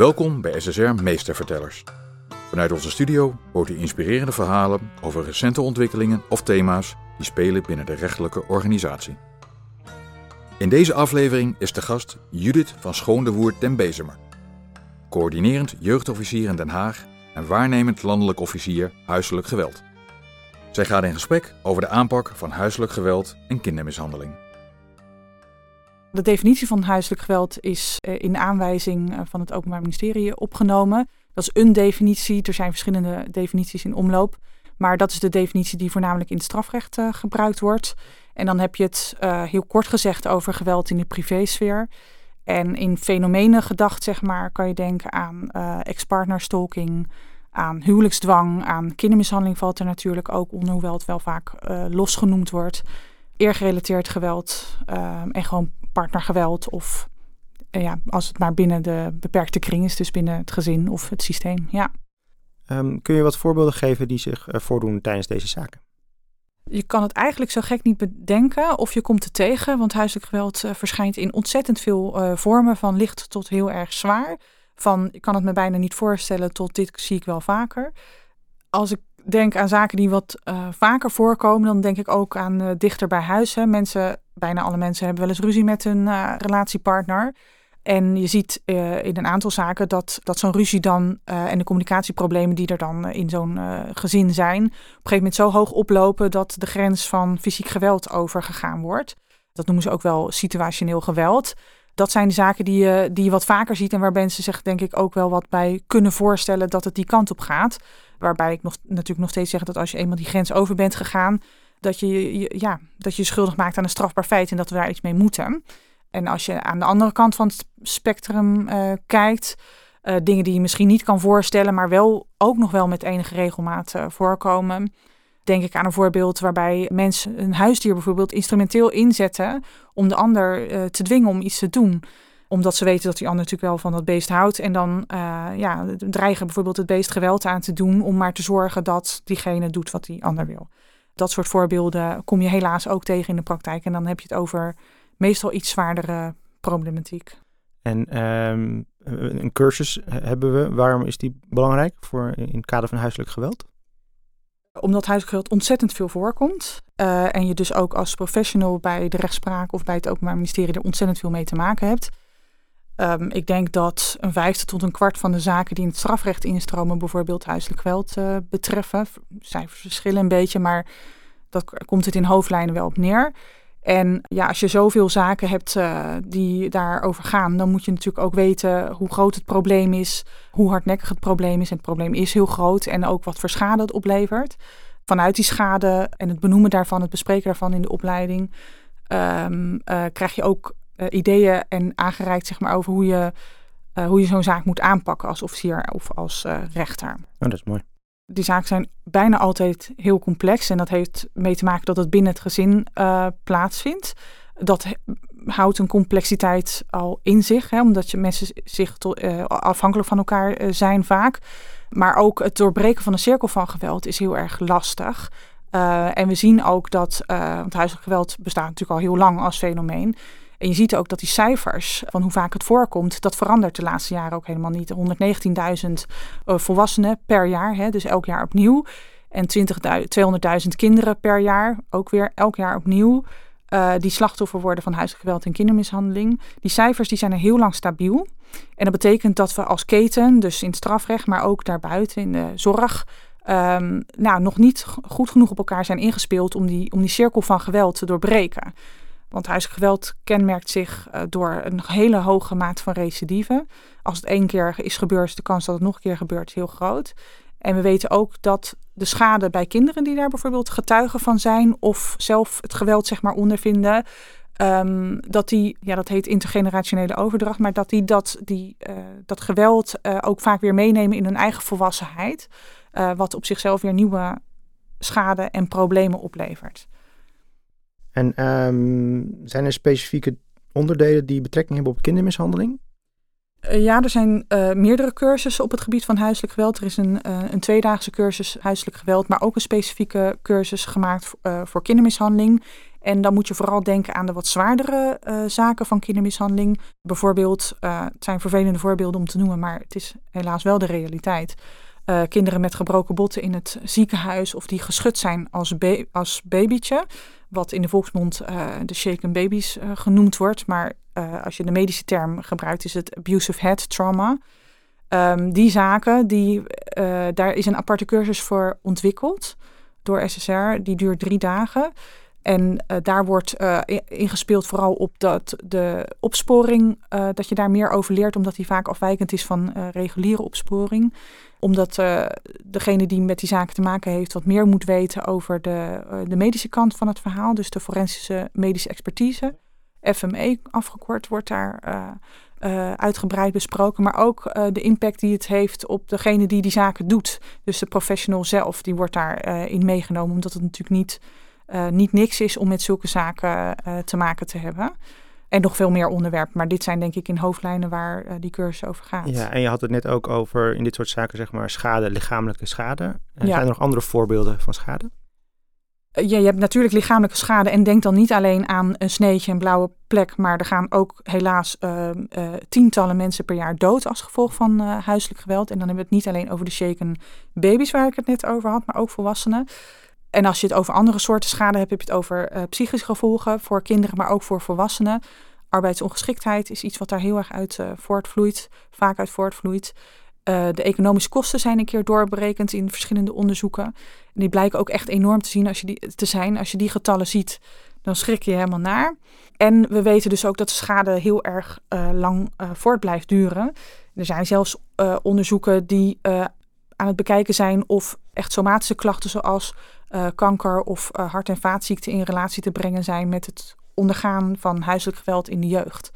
Welkom bij SSR Meestervertellers. Vanuit onze studio hoort u inspirerende verhalen over recente ontwikkelingen of thema's die spelen binnen de rechtelijke organisatie. In deze aflevering is de gast Judith van Schoondewoer den Bezemer. Coördinerend jeugdofficier in Den Haag en waarnemend landelijk officier huiselijk geweld. Zij gaat in gesprek over de aanpak van huiselijk geweld en kindermishandeling. De definitie van huiselijk geweld is eh, in aanwijzing eh, van het Openbaar Ministerie opgenomen. Dat is een definitie. Er zijn verschillende definities in omloop. Maar dat is de definitie die voornamelijk in het strafrecht uh, gebruikt wordt. En dan heb je het heel kort gezegd over geweld in de privésfeer. En in fenomenen gedacht, zeg maar, kan je denken aan uh, ex-partnerstalking, aan huwelijksdwang, aan kindermishandeling valt er natuurlijk ook onder, hoewel het wel vaak losgenoemd wordt. Eergerelateerd geweld en gewoon partnergeweld of ja, als het maar binnen de beperkte kring is, dus binnen het gezin of het systeem. Ja. Um, kun je wat voorbeelden geven die zich uh, voordoen tijdens deze zaken? Je kan het eigenlijk zo gek niet bedenken of je komt er tegen, want huiselijk geweld uh, verschijnt in ontzettend veel uh, vormen, van licht tot heel erg zwaar. Van ik kan het me bijna niet voorstellen tot dit zie ik wel vaker. Als ik denk aan zaken die wat vaker voorkomen, dan denk ik ook aan dichter bij huis. Mensen, bijna alle mensen hebben wel eens ruzie met hun relatiepartner. En je ziet in een aantal zaken dat, dat zo'n ruzie dan en de communicatieproblemen die er dan in zo'n gezin zijn, op een gegeven moment zo hoog oplopen dat de grens van fysiek geweld overgegaan wordt. Dat noemen ze ook wel situationeel geweld. Dat zijn de zaken die je, die je wat vaker ziet en waar mensen zich denk ik ook wel wat bij kunnen voorstellen dat het die kant op gaat. Waarbij ik nog, natuurlijk nog steeds zeg dat als je eenmaal die grens over bent gegaan, dat je je, ja, dat je, schuldig maakt aan een strafbaar feit en dat we daar iets mee moeten. En als je aan de andere kant van het spectrum uh, kijkt, uh, dingen die je misschien niet kan voorstellen, maar wel ook nog wel met enige regelmaat uh, voorkomen. Denk ik aan een voorbeeld waarbij mensen een huisdier bijvoorbeeld instrumenteel inzetten om de ander te dwingen om iets te doen omdat ze weten dat die ander natuurlijk wel van dat beest houdt. En dan ja, dreigen bijvoorbeeld het beest geweld aan te doen om maar te zorgen dat diegene doet wat die ander wil. Dat soort voorbeelden kom je helaas ook tegen in de praktijk. En dan heb je het over meestal iets zwaardere problematiek. En um, een cursus hebben we. Waarom is die belangrijk voor in het kader van huiselijk geweld? Omdat huiselijk geweld ontzettend veel voorkomt. Uh, en je dus ook als professional bij de rechtspraak of bij het Openbaar Ministerie er ontzettend veel mee te maken hebt. Um, ik denk dat een vijfde tot een kwart van de zaken die in het strafrecht instromen, bijvoorbeeld huiselijk geweld uh, betreffen. Cijfers verschillen een beetje, maar dat komt het in hoofdlijnen wel op neer. En ja, als je zoveel zaken hebt uh, die daarover gaan, dan moet je natuurlijk ook weten hoe groot het probleem is, hoe hardnekkig het probleem is. En het probleem is heel groot en ook wat voor schade het oplevert. Vanuit die schade en het benoemen daarvan, het bespreken daarvan in de opleiding, um, uh, krijg je ook uh, ideeën en aangereikt zeg maar, over hoe je, hoe je zo'n zaak moet aanpakken als officier of als rechter. Oh, dat is mooi die zaken zijn bijna altijd heel complex. En dat heeft mee te maken dat het binnen het gezin uh, plaatsvindt. Dat houdt een complexiteit al in zich, hè, omdat je mensen zich uh, afhankelijk van elkaar uh, zijn vaak. Maar ook het doorbreken van een cirkel van geweld is heel erg lastig. en we zien ook dat, want huiselijk geweld bestaat natuurlijk al heel lang als fenomeen. En je ziet ook dat die cijfers van hoe vaak het voorkomt, dat verandert de laatste jaren ook helemaal niet. 119.000 uh, volwassenen per jaar, hè, dus elk jaar opnieuw. En 200.000 kinderen per jaar, ook weer elk jaar opnieuw. Uh, die slachtoffer worden van huiselijk geweld en kindermishandeling. Die cijfers die zijn er heel lang stabiel. En dat betekent dat we als keten, dus in het strafrecht, maar ook daarbuiten in de zorg, um, nou, nog niet goed genoeg op elkaar zijn ingespeeld om die, om die cirkel van geweld te doorbreken. Want huiselijk geweld kenmerkt zich uh, door een hele hoge mate van recidive. Als het één keer is gebeurd, is de kans dat het nog een keer gebeurt heel groot. En we weten ook dat de schade bij kinderen die daar bijvoorbeeld getuigen van zijn of zelf het geweld zeg maar ondervinden, um, dat die, ja dat heet intergenerationele overdracht, maar dat die dat, die, uh, dat geweld uh, ook vaak weer meenemen in hun eigen volwassenheid, wat op zichzelf weer nieuwe schade en problemen oplevert. En um, zijn er specifieke onderdelen die betrekking hebben op kindermishandeling? Uh, ja, er zijn uh, meerdere cursussen op het gebied van huiselijk geweld. Er is een, uh, een tweedaagse cursus huiselijk geweld, maar ook een specifieke cursus gemaakt voor kindermishandeling. En dan moet je vooral denken aan de wat zwaardere zaken van kindermishandeling. Bijvoorbeeld, het zijn vervelende voorbeelden om te noemen, maar het is helaas wel de realiteit. Uh, kinderen met gebroken botten in het ziekenhuis of die geschud zijn als, als babytje. Wat in de volksmond de shaken babies genoemd wordt. Maar als je de medische term gebruikt, is het abusive head trauma. Um, die zaken, die, daar is een aparte cursus voor ontwikkeld door SSR. Die duurt drie dagen. En uh, daar wordt uh, ingespeeld vooral op dat de opsporing, uh, dat je daar meer over leert, omdat die vaak afwijkend is van reguliere opsporing. Omdat degene die met die zaken te maken heeft wat meer moet weten over de, de medische kant van het verhaal, dus de forensische medische expertise. FME afgekort wordt daar uitgebreid besproken, maar ook de impact die het heeft op degene die die zaken doet. Dus de professional zelf, die wordt daarin meegenomen, omdat het natuurlijk niet uh, niet niks is om met zulke zaken uh, te maken te hebben. En nog veel meer onderwerpen. Maar dit zijn denk ik in hoofdlijnen waar uh, die cursus over gaat. Ja, en je had het net ook over in dit soort zaken, zeg maar, schade, lichamelijke schade. Ja. Zijn er nog andere voorbeelden van schade? Ja, je hebt natuurlijk lichamelijke schade en denk dan niet alleen aan een sneetje, een blauwe plek, maar er gaan ook helaas uh, uh, tientallen mensen per jaar dood als gevolg van uh, huiselijk geweld. En dan hebben we het niet alleen over de shaken baby's waar ik het net over had, maar ook volwassenen. En als je het over andere soorten schade hebt, heb je het over uh, psychische gevolgen voor kinderen, maar ook voor volwassenen. Arbeidsongeschiktheid is iets wat daar heel erg uit uh, voortvloeit, vaak uit voortvloeit. Uh, de economische kosten zijn een keer doorberekend in verschillende onderzoeken. En die blijken ook echt enorm te, zien als je die, te zijn. Als je die getallen ziet, dan schrik je helemaal naar. En we weten dus ook dat de schade heel erg lang voort blijft duren. Er zijn zelfs onderzoeken die aan het bekijken zijn of echt somatische klachten zoals uh, kanker of uh, hart- en vaatziekten in relatie te brengen zijn met het ondergaan van huiselijk geweld in de jeugd.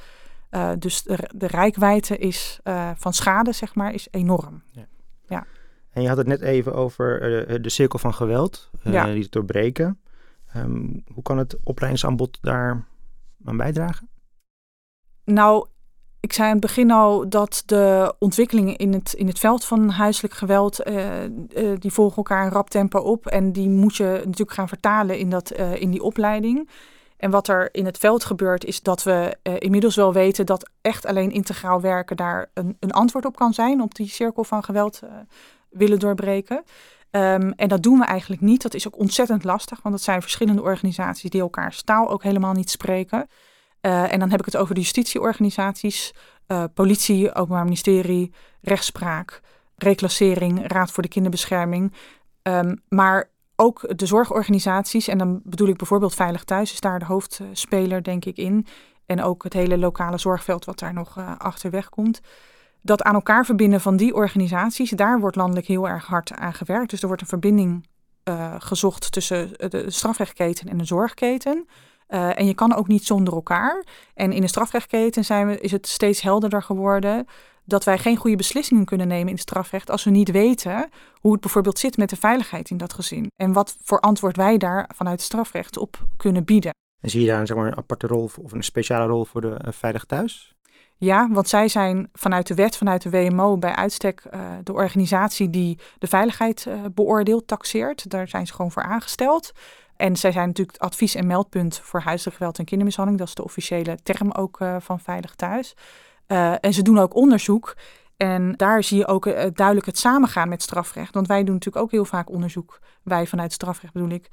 Uh, dus de, de rijkwijde is, van schade, zeg maar, is enorm. Ja. ja. En je had het net even over de cirkel van geweld, ja. die te doorbreken. Um, hoe kan het opleidingsaanbod daar aan bijdragen? Nou, ik zei aan het begin al dat de ontwikkelingen in het, in het veld van huiselijk geweld, uh, uh, die volgen elkaar in rap tempo op. En die moet je natuurlijk gaan vertalen in, dat, uh, in die opleiding. En wat er in het veld gebeurt, is dat we inmiddels wel weten dat echt alleen integraal werken daar een, een antwoord op kan zijn, op die cirkel van geweld willen doorbreken. Um, en dat doen we eigenlijk niet. Dat is ook ontzettend lastig, want het zijn verschillende organisaties die elkaar taal ook helemaal niet spreken. Uh, en dan heb ik het over de justitieorganisaties, uh, politie, openbaar ministerie, rechtspraak, reclassering, Raad voor de Kinderbescherming. Um, maar ook de zorgorganisaties, en dan bedoel ik bijvoorbeeld Veilig Thuis, is daar de hoofdspeler, denk ik, in. En ook het hele lokale zorgveld wat daar nog uh, achterweg komt. Dat aan elkaar verbinden van die organisaties, daar wordt landelijk heel erg hard aan gewerkt. Dus er wordt een verbinding gezocht tussen de strafrechtketen en de zorgketen. Uh, en je kan ook niet zonder elkaar. En in de strafrechtketen zijn we, is het steeds helderder geworden dat wij geen goede beslissingen kunnen nemen in het strafrecht als we niet weten hoe het bijvoorbeeld zit met de veiligheid in dat gezin. En wat voor antwoord wij daar vanuit strafrecht op kunnen bieden. En zie je daar zeg maar, een aparte rol of een speciale rol voor de uh, Veilig Thuis? Ja, want zij zijn vanuit de wet, vanuit de WMO, bij uitstek uh, de organisatie die de veiligheid uh, beoordeelt, taxeert. Daar zijn ze gewoon voor aangesteld. En zij zijn natuurlijk advies- en meldpunt voor huiselijk geweld en kindermishandeling. Dat is de officiële term ook uh, van Veilig Thuis. En ze doen ook onderzoek. En daar zie je ook uh, duidelijk het samengaan met strafrecht. Want wij doen natuurlijk ook heel vaak onderzoek. Wij vanuit strafrecht bedoel ik.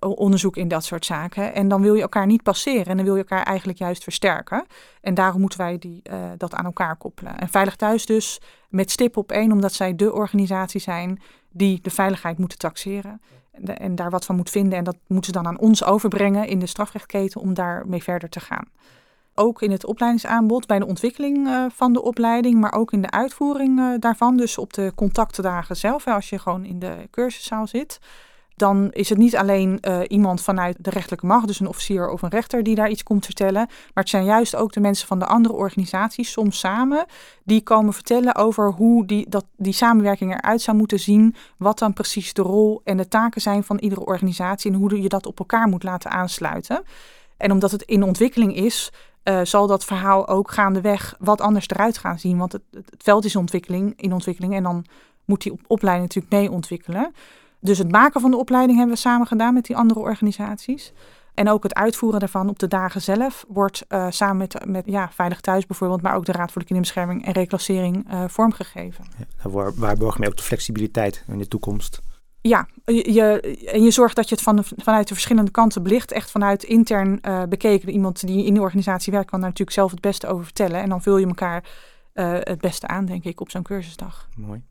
onderzoek in dat soort zaken. En dan wil je elkaar niet passeren. En dan wil je elkaar eigenlijk juist versterken. En daarom moeten wij die, dat aan elkaar koppelen. En Veilig Thuis dus met stip op één. Omdat zij de organisatie zijn die de veiligheid moeten taxeren en daar wat van moet vinden. En dat moeten ze dan aan ons overbrengen in de strafrechtketen om daarmee verder te gaan. Ook in het opleidingsaanbod, bij de ontwikkeling uh, van de opleiding, maar ook in de uitvoering uh, daarvan. Dus op de contactdagen zelf, als je gewoon in de cursuszaal zit dan is het niet alleen uh, iemand vanuit de rechterlijke macht, dus een officier of een rechter, die daar iets komt vertellen. Maar het zijn juist ook de mensen van de andere organisaties, soms samen, die komen vertellen over hoe die, dat, die samenwerking eruit zou moeten zien. Wat dan precies de rol en de taken zijn van iedere organisatie en hoe je dat op elkaar moet laten aansluiten. En omdat het in ontwikkeling is, uh, zal dat verhaal ook gaandeweg wat anders eruit gaan zien. Want het, het veld is ontwikkeling, in ontwikkeling en dan moet die opleiding natuurlijk mee ontwikkelen. Dus het maken van de opleiding hebben we samen gedaan met die andere organisaties. En ook het uitvoeren daarvan op de dagen zelf wordt samen met, met ja, Veilig Thuis bijvoorbeeld, maar ook de Raad voor de Kinderbescherming en Reclassering vormgegeven. Ja, waar, waarborg je ook de flexibiliteit in de toekomst? Ja, je, en je zorgt dat je het van, vanuit de verschillende kanten belicht. Echt vanuit intern uh, bekeken. Iemand die in de organisatie werkt kan daar natuurlijk zelf het beste over vertellen. En dan vul je elkaar uh, het beste aan, denk ik, op zo'n cursusdag. Mooi.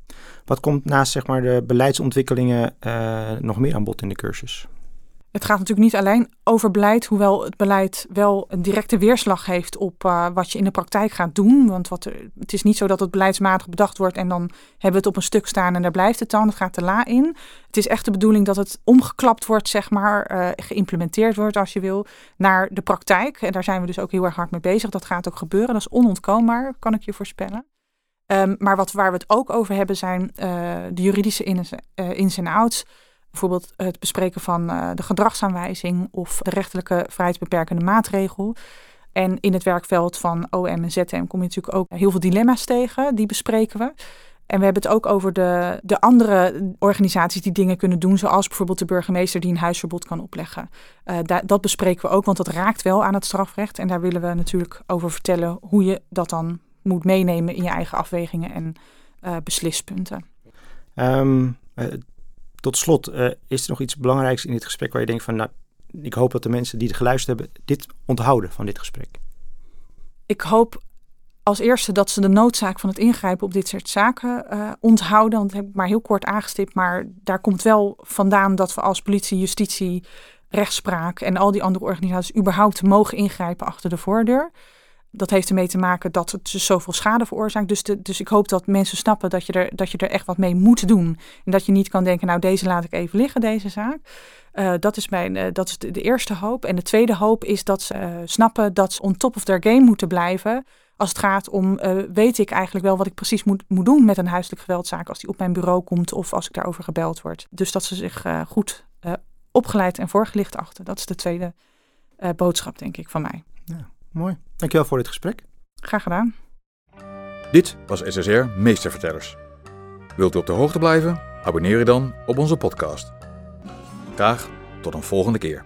Wat komt naast zeg maar, de beleidsontwikkelingen uh, nog meer aan bod in de cursus? Het gaat natuurlijk niet alleen over beleid, hoewel het beleid wel een directe weerslag heeft op uh, wat je in de praktijk gaat doen. Want wat er, het is niet zo dat het beleidsmatig bedacht wordt en dan hebben we het op een stuk staan en daar blijft het dan. Het gaat te la in. Het is echt de bedoeling dat het omgeklapt wordt, zeg maar, uh, geïmplementeerd wordt als je wil, naar de praktijk. En daar zijn we dus ook heel erg hard mee bezig. Dat gaat ook gebeuren. Dat is onontkoombaar, kan ik je voorspellen. Um, maar wat, waar we het ook over hebben zijn uh, de juridische ins en outs. Bijvoorbeeld het bespreken van uh, de gedragsaanwijzing of de rechterlijke vrijheidsbeperkende maatregel. En in het werkveld van OM en ZM kom je natuurlijk ook heel veel dilemma's tegen. Die bespreken we. En we hebben het ook over de, de andere organisaties die dingen kunnen doen, zoals bijvoorbeeld de burgemeester die een huisverbod kan opleggen. Da dat bespreken we ook, want dat raakt wel aan het strafrecht. En daar willen we natuurlijk over vertellen hoe je dat dan moet meenemen in je eigen afwegingen en uh, beslispunten. Um, tot slot, uh, is er nog iets belangrijks in dit gesprek waar je denkt van, nou, ik hoop dat de mensen die het geluisterd hebben dit onthouden van dit gesprek? Ik hoop als eerste dat ze de noodzaak van het ingrijpen op dit soort zaken uh, onthouden. Want dat heb ik maar heel kort aangestipt. Maar daar komt wel vandaan dat we als politie, justitie, rechtspraak en al die andere organisaties überhaupt mogen ingrijpen achter de voordeur dat heeft ermee te maken dat het dus zoveel schade veroorzaakt. Dus, dus ik hoop dat mensen snappen dat je, er, dat je er echt wat mee moet doen. En dat je niet kan denken, nou deze laat ik even liggen, deze zaak. Uh, dat is, mijn, uh, dat is de, eerste hoop. En de tweede hoop is dat ze uh, snappen dat ze on top of their game moeten blijven. Als het gaat om, weet ik eigenlijk wel wat ik precies moet, moet doen met een huiselijk geweldzaak. Als die op mijn bureau komt of als ik daarover gebeld word. Dus dat ze zich goed opgeleid en voorgelicht achter. Dat is de tweede boodschap, denk ik, van mij. Mooi. Dankjewel voor dit gesprek. Graag gedaan. Dit was SSR Meestervertellers. Wilt u op de hoogte blijven? Abonneer je dan op onze podcast. Graag tot een volgende keer.